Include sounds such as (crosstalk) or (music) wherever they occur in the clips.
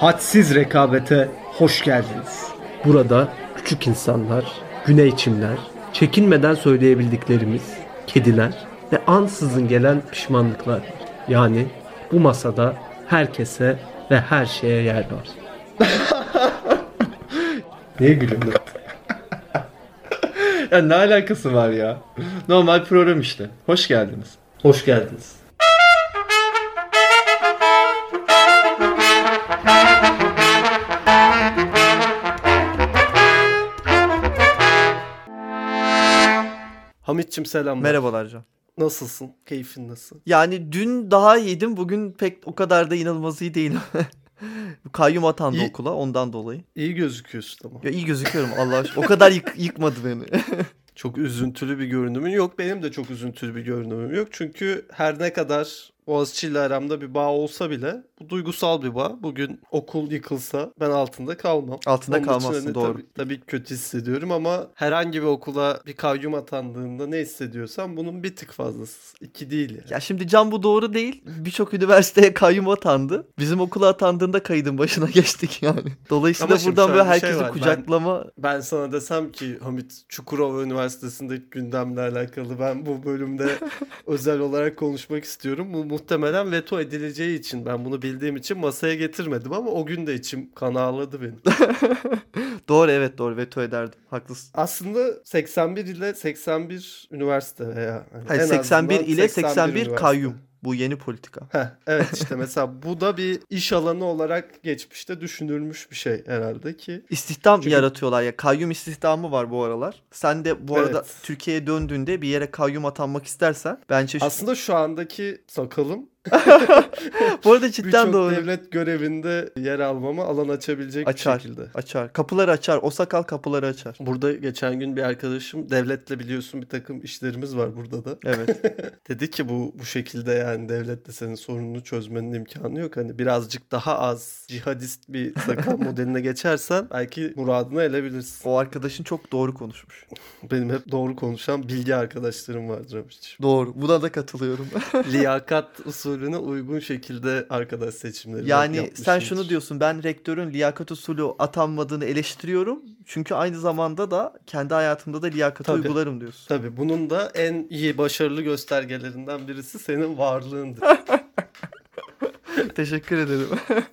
hadsiz rekabete hoş geldiniz. Burada küçük insanlar, güney çimler, çekinmeden söyleyebildiklerimiz, kediler ve ansızın gelen pişmanlıklar. Yani bu masada herkese ve her şeye yer var. (laughs) Niye gülüyorsun? (laughs) ya ne alakası var ya? Normal program işte. Hoş geldiniz. Hoş geldiniz. Hamitçim selamlar. Merhabalar Can. Nasılsın? Keyfin nasıl? Yani dün daha iyiydim. Bugün pek o kadar da inanılmaz iyi değilim. (laughs) Kayyum atandı İyi. okula ondan dolayı. İyi gözüküyorsun ama. Ya iyi gözüküyorum Allah aşkına. O kadar yık- yıkmadı beni. (laughs) Çok üzüntülü bir görünümün yok. Benim de çok üzüntülü bir görünümüm yok. Çünkü her ne kadar Boğaziçi ile aramda bir bağ olsa bile bu duygusal bir bağ. Bugün okul yıkılsa ben altında kalmam. Altında Onun kalmazsın hani doğru. Tabii, tabii kötü hissediyorum ama herhangi bir okula bir kayyum atandığında ne hissediyorsam bunun bir tık fazlası. İki değil yani. Ya şimdi Can bu doğru değil. Birçok üniversiteye (laughs) kayyum atandı. Bizim okula atandığında kaydın başına (laughs) geçtik yani. Dolayısıyla Ama buradan böyle şey herkesi var. Ben- kucaklama Ben sana desem ki Hamit Çukurova Üniversitesi'ndeki gündemle alakalı ben bu bölümde (laughs) özel olarak konuşmak istiyorum. Bu muhtemelen veto edileceği için ben bunu bildiğim için masaya getirmedim ama o gün de içim kan ağladı benim. (laughs) doğru evet doğru veto ederdim. Haklısın. Aslında 81 ile 81 üniversite veya hani Hayır, en 81 azından ile 81 üniversite. kayyum. Bu yeni politika. Heh, evet işte (laughs) mesela bu da bir iş alanı olarak geçmişte düşünülmüş bir şey herhalde ki. İstihdam Çünkü- yaratıyorlar ya. Kayyum istihdamı var bu aralar. Sen de bu arada Evet. Türkiye'ye döndüğünde bir yere kayyum atanmak istersen bence Aslında şu andaki sakalım (laughs) bu arada cidden birçok doğru. devlet görevinde yer almama alan açabilecek Açar. bir şekilde. Açar. Kapıları açar. O sakal kapıları açar. Burada geçen gün bir arkadaşım devletle biliyorsun bir takım işlerimiz var burada da. Evet. (laughs) Dedi ki bu bu şekilde yani devletle senin sorununu çözmenin imkanı yok. Hani birazcık daha az cihadist bir sakal (laughs) modeline geçersen belki muradına erebilirsin. o arkadaşın çok doğru konuşmuş. Benim hep doğru konuşan bilgi arkadaşlarım vardır. Doğru. Buna da katılıyorum. Liyakat usulüne uygun şekilde arkadaş seçimleri yani yapmışımdır. sen şunu diyorsun. Ben rektörün liyakat usulü atanmadığını eleştiriyorum. Çünkü aynı zamanda da kendi hayatımda da liyakatı Tabii. uygularım diyorsun. Tabii bunun da en iyi başarılı göstergelerinden birisi senin varlığındır. (laughs) Teşekkür ederim. (laughs)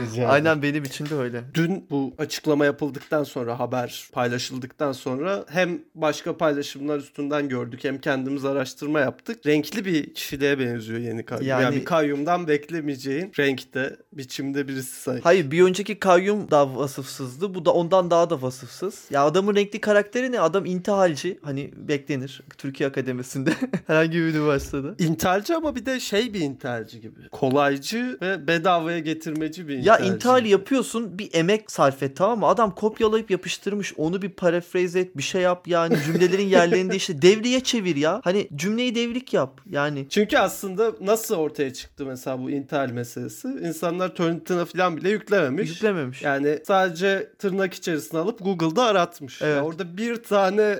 Rica. Aynen benim için de öyle. Dün bu açıklama yapıldıktan sonra haber paylaşıldıktan sonra hem başka paylaşımlar üstünden gördük hem kendimiz araştırma yaptık. Renkli bir kişiliğe benziyor yeni kayyum. Yani, Yani- bir kayyumdan beklemeyeceğin renkte, biçimde birisi sanki. Hayır bir önceki kayyum da vasıfsızdı. Bu da ondan daha da vasıfsız. Ya adamın renkli karakteri ne? Adam intihalci. Hani beklenir. Türkiye Akademisi'nde. (laughs) Herhangi bir üniversitede. İntihalci ama bir de şey bir intihalci gibi. Kolaycı ve bedavaya getirmeci bir Ya intihal yapıyorsun bir emek sarf et tamam mı? Adam kopyalayıp yapıştırmış onu bir paraphrase et bir şey yap yani cümlelerin yerlerini değiştir. (laughs) Devriye çevir ya. Hani cümleyi devrik yap yani. Çünkü aslında nasıl ortaya çıktı mesela bu intihal meselesi? İnsanlar Turnitin'a falan bile yüklememiş. Yüklememiş. Yani sadece tırnak içerisine alıp Google'da aratmış. Evet. Ya orada bir tane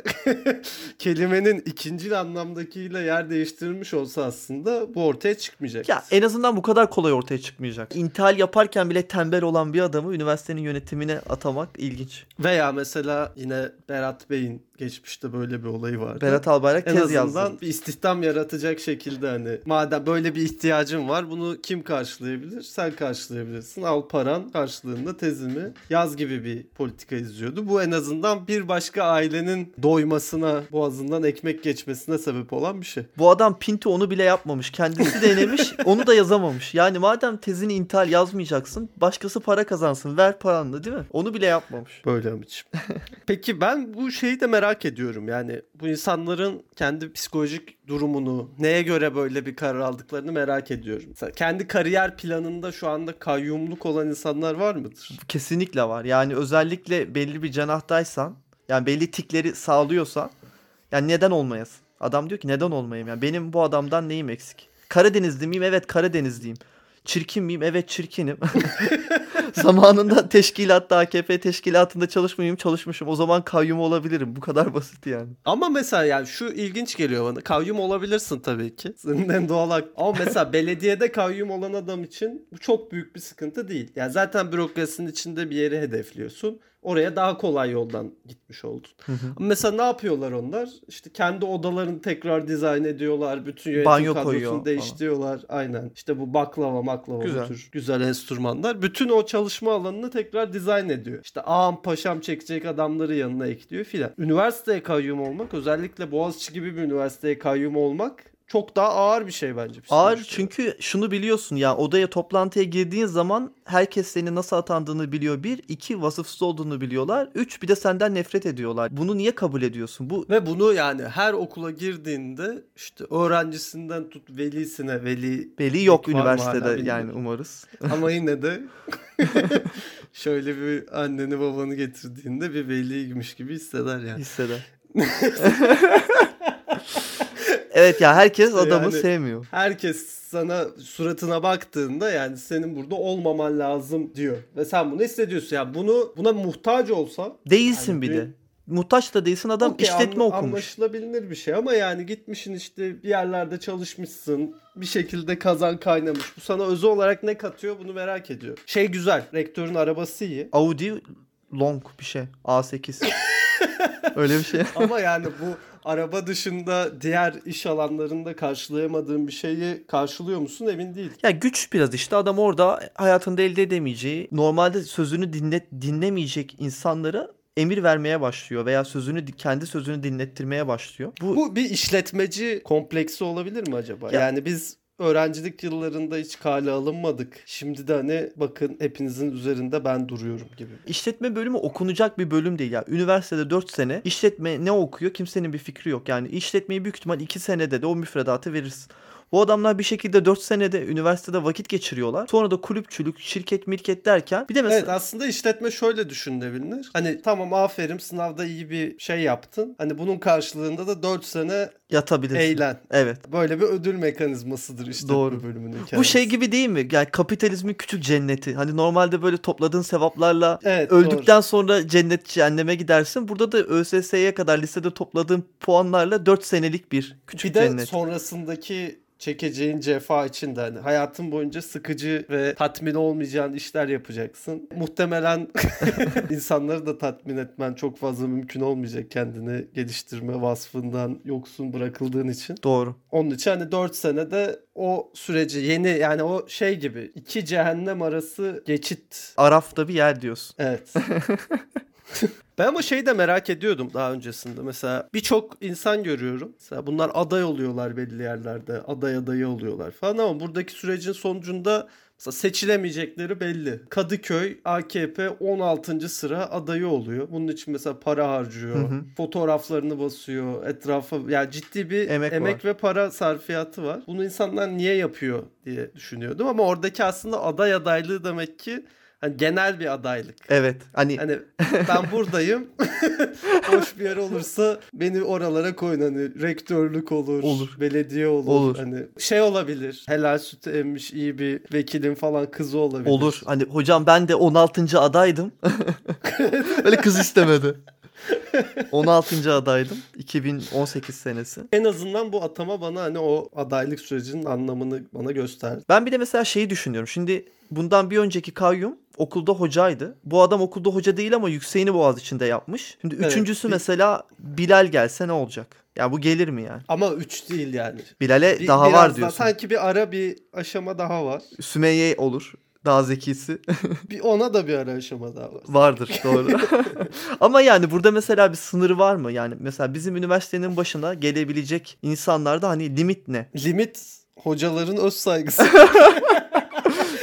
(laughs) kelimenin ikinci anlamdakiyle yer değiştirilmiş olsa aslında bu ortaya çıkmayacak. Ya en azından bu kadar kolay ortaya çıkmayacak. İntihal yaparken bile tembel olan bir adamı üniversitenin yönetimine atamak ilginç. Veya mesela yine Berat Bey'in geçmişte böyle bir olayı vardı. Berat Albayrak en tez azından yazdı. bir istihdam yaratacak şekilde hani madem böyle bir ihtiyacın var bunu kim karşılayabilir? Sen karşılayabilirsin. Al paran karşılığında tezimi yaz gibi bir politika izliyordu. Bu en azından bir başka ailenin doymasına, boğazından ekmek geçmesine sebep olan bir şey. Bu adam Pinto onu bile yapmamış. Kendisi denemiş (laughs) onu da yazamamış. Yani madem tezini intihal yazmayacaksın başkası para kazansın ver paranla değil mi? Onu bile yapmamış. Böyle Amit'ciğim. Peki ben bu şeyi de merak ediyorum. Yani bu insanların kendi psikolojik durumunu, neye göre böyle bir karar aldıklarını merak ediyorum. Mesela kendi kariyer planında şu anda kayyumluk olan insanlar var mıdır? Kesinlikle var. Yani özellikle belli bir canahtaysan yani belli tikleri sağlıyorsan yani neden olmayasın? Adam diyor ki neden olmayayım? Yani benim bu adamdan neyim eksik? Karadenizli miyim? Evet Karadenizliyim. Çirkin miyim? Evet çirkinim. (laughs) Zamanında teşkilatta AKP teşkilatında çalışmayayım çalışmışım. O zaman kayyum olabilirim. Bu kadar basit yani. Ama mesela yani şu ilginç geliyor bana. Kayyum olabilirsin tabii ki. Senin en doğal hak. Ama mesela belediyede kayyum olan adam için bu çok büyük bir sıkıntı değil. Yani zaten bürokrasinin içinde bir yeri hedefliyorsun. Oraya daha kolay yoldan gitmiş oldun. Ama mesela ne yapıyorlar onlar? İşte kendi odalarını tekrar dizayn ediyorlar. Bütün yönetim Banyo kadrosunu koyuyor falan. değiştiriyorlar. Aynen. İşte bu baklava maklava Güzel. bu tür güzel enstrümanlar. Bütün o çalışma alanını tekrar dizayn ediyor. İşte ağam paşam çekecek adamları yanına ekliyor filan. Üniversiteye kayyum olmak özellikle Boğaziçi gibi bir üniversiteye kayyum olmak çok daha ağır bir şey bence. Ağır çünkü şunu biliyorsun ya odaya toplantıya girdiğin zaman herkes seni nasıl atandığını biliyor. Bir, iki vasıfsız olduğunu biliyorlar. Üç, bir de senden nefret ediyorlar. Bunu niye kabul ediyorsun? Bu Ve bunu yani her okula girdiğinde işte öğrencisinden tut velisine veli Veli yok üniversitede yani umarız. Ama yine de (laughs) (laughs) şöyle bir anneni babanı getirdiğinde bir veliymiş gibi hisseder yani. Hisseder. (laughs) evet ya herkes adamı yani- sevmiyor. Herkes sana suratına baktığında yani senin burada olmaman lazım diyor. Ve sen bunu hissediyorsun. Yani bunu buna muhtaç olsan Değilsin Yani bir de. Muhtaç da değilsin adam okey, işletme anla- okumuş. Anlaşılabilir bir şey ama yani gitmişsin işte bir yerlerde çalışmışsın. Bir şekilde kazan kaynamış. Bu sana özel olarak ne katıyor bunu merak ediyor. Şey güzel. Rektörün arabası iyi. Audi long bir şey. A8. (laughs) Öyle bir şey. Ama yani bu araba dışında diğer iş alanlarında karşılayamadığın bir şeyi karşılıyor musun emin değil. Ya güç biraz işte adam orada hayatında elde edemeyeceği, normalde sözünü dinlet dinlemeyecek insanlara emir vermeye başlıyor veya sözünü kendi sözünü dinlettirmeye başlıyor. Bu, Bu bir işletmeci kompleksi olabilir mi acaba? Ya- Yani biz öğrencilik yıllarında hiç kale alınmadık. Şimdi de hani bakın hepinizin üzerinde ben duruyorum gibi. işletme bölümü okunacak bir bölüm değil ya. Üniversitede 4 sene işletme ne okuyor kimsenin bir fikri yok. Yani işletmeyi büyük ihtimal 2 senede de o müfredatı verirsin. Bu adamlar bir şekilde 4 senede üniversitede vakit geçiriyorlar. Sonra da kulüpçülük, şirket, mirket derken bir de mesela Evet aslında işletme şöyle düşünülebilir. Hani tamam aferin sınavda iyi bir şey yaptın. Hani bunun karşılığında da 4 sene yatabilirsin. eğlen. Evet. Böyle bir ödül mekanizmasıdır işletme Doğru. bölümünün hikayesi. Bu şey gibi değil mi? Yani kapitalizmin küçük cenneti. Hani normalde böyle topladığın sevaplarla Evet, öldükten sonra cennet cehenneme gidersin. Burada da ÖSS'ye kadar lisede topladığın puanlarla 4 senelik bir küçük Bir de cennet. sonrasındaki çekeceğin cefa için de hani hayatın boyunca sıkıcı ve tatmin olmayacağın işler yapacaksın. Muhtemelen (laughs) insanları da tatmin etmen çok fazla mümkün olmayacak kendini geliştirme vasfından yoksun bırakıldığın için. Doğru. Onun için hani 4 senede o süreci yeni yani o şey gibi iki cehennem arası geçit Araf'ta bir yer diyorsun. Evet. (laughs) (laughs) ben ama şeyi de merak ediyordum daha öncesinde. Mesela birçok insan görüyorum. Mesela bunlar aday oluyorlar belli yerlerde. Aday adayı oluyorlar falan ama buradaki sürecin sonucunda mesela seçilemeyecekleri belli. Kadıköy AKP 16. sıra adayı oluyor. Bunun için mesela para harcıyor. Hı hı. Fotoğraflarını basıyor. Etrafa yani ciddi bir Emek emek, var. ve para sarfiyatı var. Bunu insanlar niye yapıyor diye düşünüyordum ama oradaki aslında aday adaylığı demek ki hani genel bir adaylık. Evet. Hani Hani ben buradayım. (laughs) Boş bir yer olursa beni oralara koyun. Hani rektörlük olur, Olur. belediye olur. Olur. Hani şey olabilir. Helal sütü emmiş iyi bir vekilin falan kızı olabilir. olur. Hani hocam ben de 16. adaydım. (laughs) Öyle kız istemedi. 16. adaydım. 2018 senesi. En azından bu atama bana hani o adaylık sürecinin anlamını bana gösterdi. Ben bir de mesela şeyi düşünüyorum. Şimdi bundan bir önceki kayyum okulda hocaydı. Bu adam okulda hoca değil ama yükseğini boğaz içinde yapmış. Şimdi Evet, üçüncüsü bir- mesela Bilal gelse ne olacak? Ya bu gelir mi yani? Ama 3 değil yani. Bilal'e Bir- daha var daha- diyorsun. sanki bir ara bir aşama daha var. Sümeyye olur. Daha zekisi. (laughs) Bir ona da bir ara aşama daha var. Vardır doğru. (laughs) (laughs) Ama yani burada mesela bir sınır var mı? Yani mesela bizim üniversitenin başına gelebilecek insanlarda hani limit ne? Limit hocaların öz saygısı.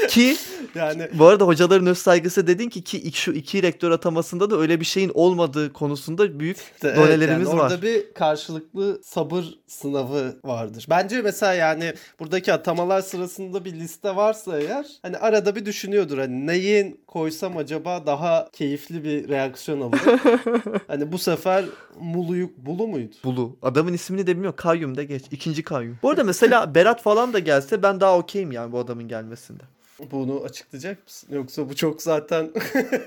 Ki Yani Bu arada hocaların öz saygısı dedin ki ki şu iki rektör atamasında da öyle bir şeyin olmadığı konusunda büyük Evet, donelerimiz yani var. Orada bir karşılıklı sabır sınavı vardır. Bence mesela yani buradaki atamalar sırasında bir liste varsa eğer hani arada bir düşünüyordur hani neyin koysam acaba daha keyifli bir reaksiyon alır. (laughs) hani bu sefer Mulu'yu Bulu muydu? Bulu. Adamın ismini de bilmiyorum. Kayyum da geç. İkinci kayyum. Bu arada mesela Berat falan da gelse ben daha okeyim yani bu adamın gelmesinde. Bunu açıklayacak mısın? Yoksa bu çok zaten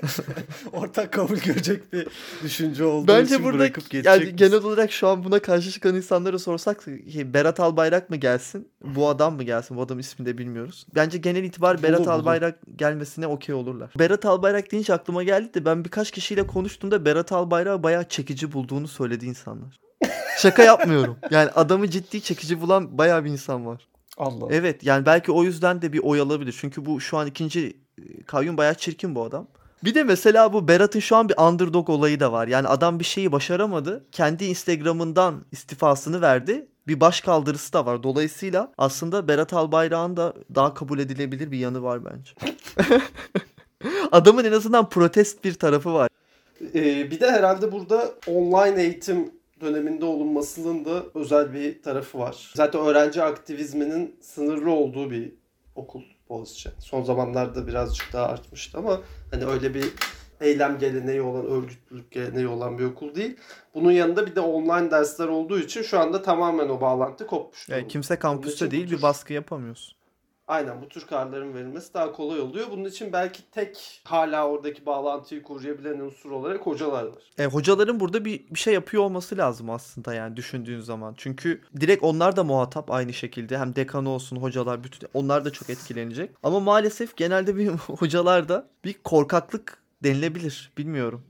(laughs) ortak kabul görecek bir düşünce olduğu Bence için burada bırakıp geçecek yani misin? genel olarak şu an buna karşı çıkan insanlara sorsak ki Berat Albayrak mı gelsin? Bu adam mı gelsin? Bu adam ismini de bilmiyoruz. Bence genel itibar Berat Bulu. Albayrak gelmesine okey olurlar. Berat Albayrak deyince aklıma geldi de ben birkaç kişiyle konuştuğumda Berat Albayrak'ı bayağı çekici bulduğunu söyledi insanlar. (laughs) Şaka yapmıyorum. Yani adamı ciddi çekici bulan bayağı bir insan var. Allah. Evet yani belki o yüzden de bir oy alabilir. Çünkü bu şu an ikinci e, kayyum bayağı çirkin bu adam. Bir de mesela bu Berat'ın şu an bir underdog olayı da var. Yani adam bir şeyi başaramadı. Kendi Instagram'ından istifasını verdi. Bir baş kaldırısı da var. Dolayısıyla aslında Berat Albayrak'ın da daha kabul edilebilir bir yanı var bence. (laughs) Adamın en azından protest bir tarafı var. Ee, bir de herhalde burada online eğitim döneminde olunmasının da özel bir tarafı var. Zaten öğrenci aktivizminin sınırlı olduğu bir okul Boğaziçi. Son zamanlarda birazcık daha artmıştı ama hani öyle bir eylem geleneği olan, örgütlülük geleneği olan bir okul değil. Bunun yanında bir de online dersler olduğu için şu anda tamamen o bağlantı kopmuş. Yani kimse kampüste değil bir baskı yapamıyorsun. Aynen bu tür kararların verilmesi daha kolay oluyor. Bunun için belki tek hala oradaki bağlantıyı koruyabilen unsur olarak hocalar var. E, hocaların burada bir, bir şey yapıyor olması lazım aslında yani düşündüğün zaman. Çünkü direkt onlar da muhatap aynı şekilde. Hem dekanı olsun hocalar bütün onlar da çok etkilenecek. Ama maalesef genelde bir (laughs) hocalarda bir korkaklık denilebilir. Bilmiyorum.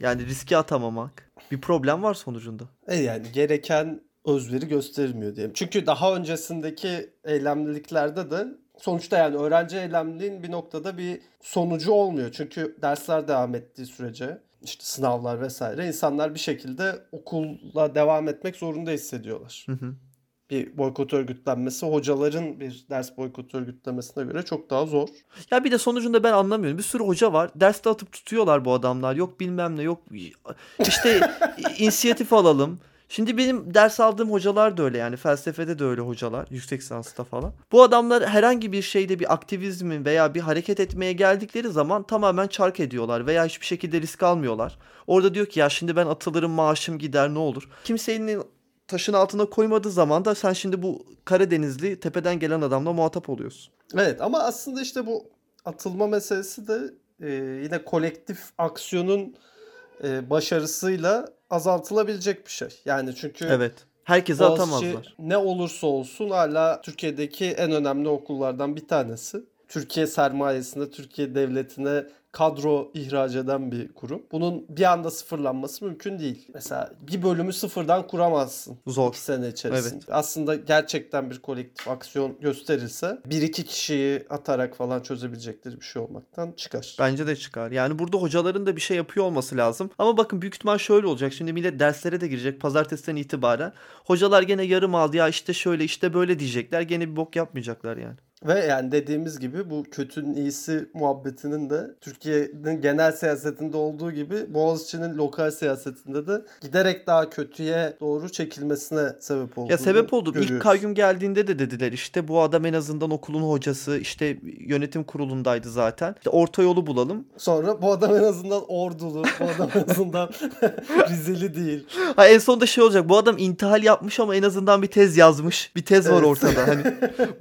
Yani riske atamamak. Bir problem var sonucunda. E yani gereken özveri gösterilmiyor diyelim. Çünkü daha öncesindeki eylemliliklerde de sonuçta yani öğrenci eylemliliğin bir noktada bir sonucu olmuyor. Çünkü dersler devam ettiği sürece işte sınavlar vesaire insanlar bir şekilde okulla devam etmek zorunda hissediyorlar. Hı hı. Bir boykot örgütlenmesi hocaların bir ders boykot örgütlemesine göre çok daha zor. Ya bir de sonucunda ben anlamıyorum. Bir sürü hoca var. Derste atıp tutuyorlar bu adamlar. Yok bilmem ne yok. İşte (laughs) inisiyatif alalım. Şimdi benim ders aldığım hocalar da öyle yani felsefede de öyle hocalar yüksek lisansta falan. Bu adamlar herhangi bir şeyde bir aktivizmin veya bir hareket etmeye geldikleri zaman tamamen çark ediyorlar veya hiçbir şekilde risk almıyorlar. Orada diyor ki ya şimdi ben atılırım maaşım gider ne olur. Kimsenin taşın altına koymadığı zaman da sen şimdi bu Karadenizli tepeden gelen adamla muhatap oluyorsun. Evet ama aslında işte bu atılma meselesi de e, yine kolektif aksiyonun e, başarısıyla azaltılabilecek bir şey. Yani çünkü Evet. Herkese Boğaziçi atamazlar. ne olursa olsun hala Türkiye'deki en önemli okullardan bir tanesi. Türkiye sermayesinde Türkiye devletine kadro ihraç eden bir kurum. Bunun bir anda sıfırlanması mümkün değil. Mesela bir bölümü sıfırdan kuramazsın. Zor. iki sene içerisinde. Aslında gerçekten bir kolektif aksiyon gösterilse bir iki kişiyi atarak falan çözebilecekleri bir şey olmaktan çıkar. Bence de çıkar. Yani burada hocaların da bir şey yapıyor olması lazım. Ama bakın büyük ihtimal şöyle olacak. Şimdi millet derslere de girecek pazartesiden itibaren. Hocalar gene yarım aldı ya işte şöyle işte böyle diyecekler. Gene bir bok yapmayacaklar yani. Ve yani dediğimiz gibi bu kötünün iyisi muhabbetinin de Türkiye'nin genel siyasetinde olduğu gibi Boğaziçi'nin lokal siyasetinde de giderek daha kötüye doğru çekilmesine sebep oldu. Ya sebep oldu. İlk kayyum geldiğinde de dediler işte bu adam en azından okulun hocası işte yönetim kurulundaydı zaten. İşte orta yolu bulalım. Sonra bu adam en azından ordulu, bu adam en azından (laughs) Rizeli değil. Ha en sonunda şey olacak. Bu adam intihal yapmış ama en azından bir tez yazmış. Bir tez var Evet. ortada. Hani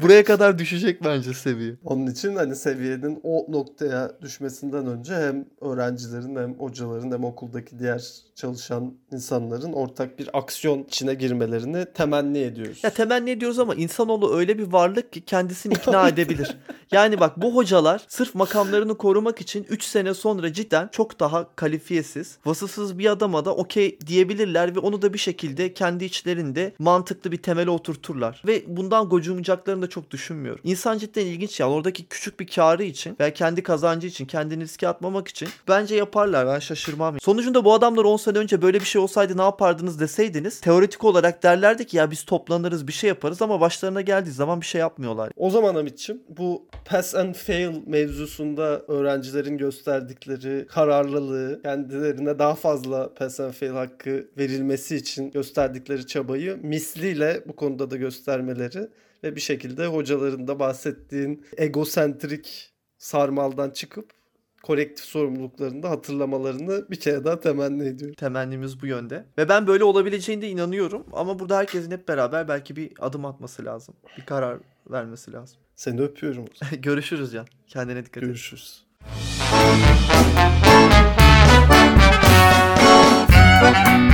buraya kadar düşecek bence seviye. Onun için hani seviyenin o noktaya düşmesinden önce hem öğrencilerin hem hocaların hem okuldaki diğer çalışan insanların ortak bir aksiyon içine girmelerini temenni ediyoruz. Ya temenni ediyoruz ama insanoğlu öyle bir varlık ki kendisini ikna (laughs) edebilir. Yani bak bu hocalar sırf makamlarını korumak için 3 sene sonra cidden çok daha kalifiyesiz, vasıfsız bir adama da okey diyebilirler ve onu da bir şekilde kendi içlerinde mantıklı bir temele oturturlar. Ve bundan gocunacaklarını da çok düşünmüyorum. İnsan cidden ilginç yani oradaki küçük bir karı için veya kendi kazancı için kendini riske atmamak için bence yaparlar ben şaşırmam. Sonucunda bu adamlar 10 sene önce böyle bir şey olsaydı ne yapardınız deseydiniz teoretik olarak derlerdi ki ya biz toplanırız bir şey yaparız ama başlarına geldiği zaman bir şey yapmıyorlar. O zaman Hamit'ciğim bu pass and fail mevzusunda öğrencilerin gösterdikleri kararlılığı, kendilerine daha fazla pass and fail hakkı verilmesi için gösterdikleri çabayı misliyle bu konuda da göstermeleri ve bir şekilde hocaların da bahsettiğin egosentrik sarmaldan çıkıp kolektif sorumluluklarını da hatırlamalarını bir kere daha temenni ediyorum. Temennimiz bu yönde. Ve ben böyle olabileceğine inanıyorum. Ama burada herkesin hep beraber belki bir adım atması lazım. Bir karar vermesi lazım. Seni öpüyorum. (laughs) Görüşürüz Can. Kendine dikkat et. Görüşürüz. Thank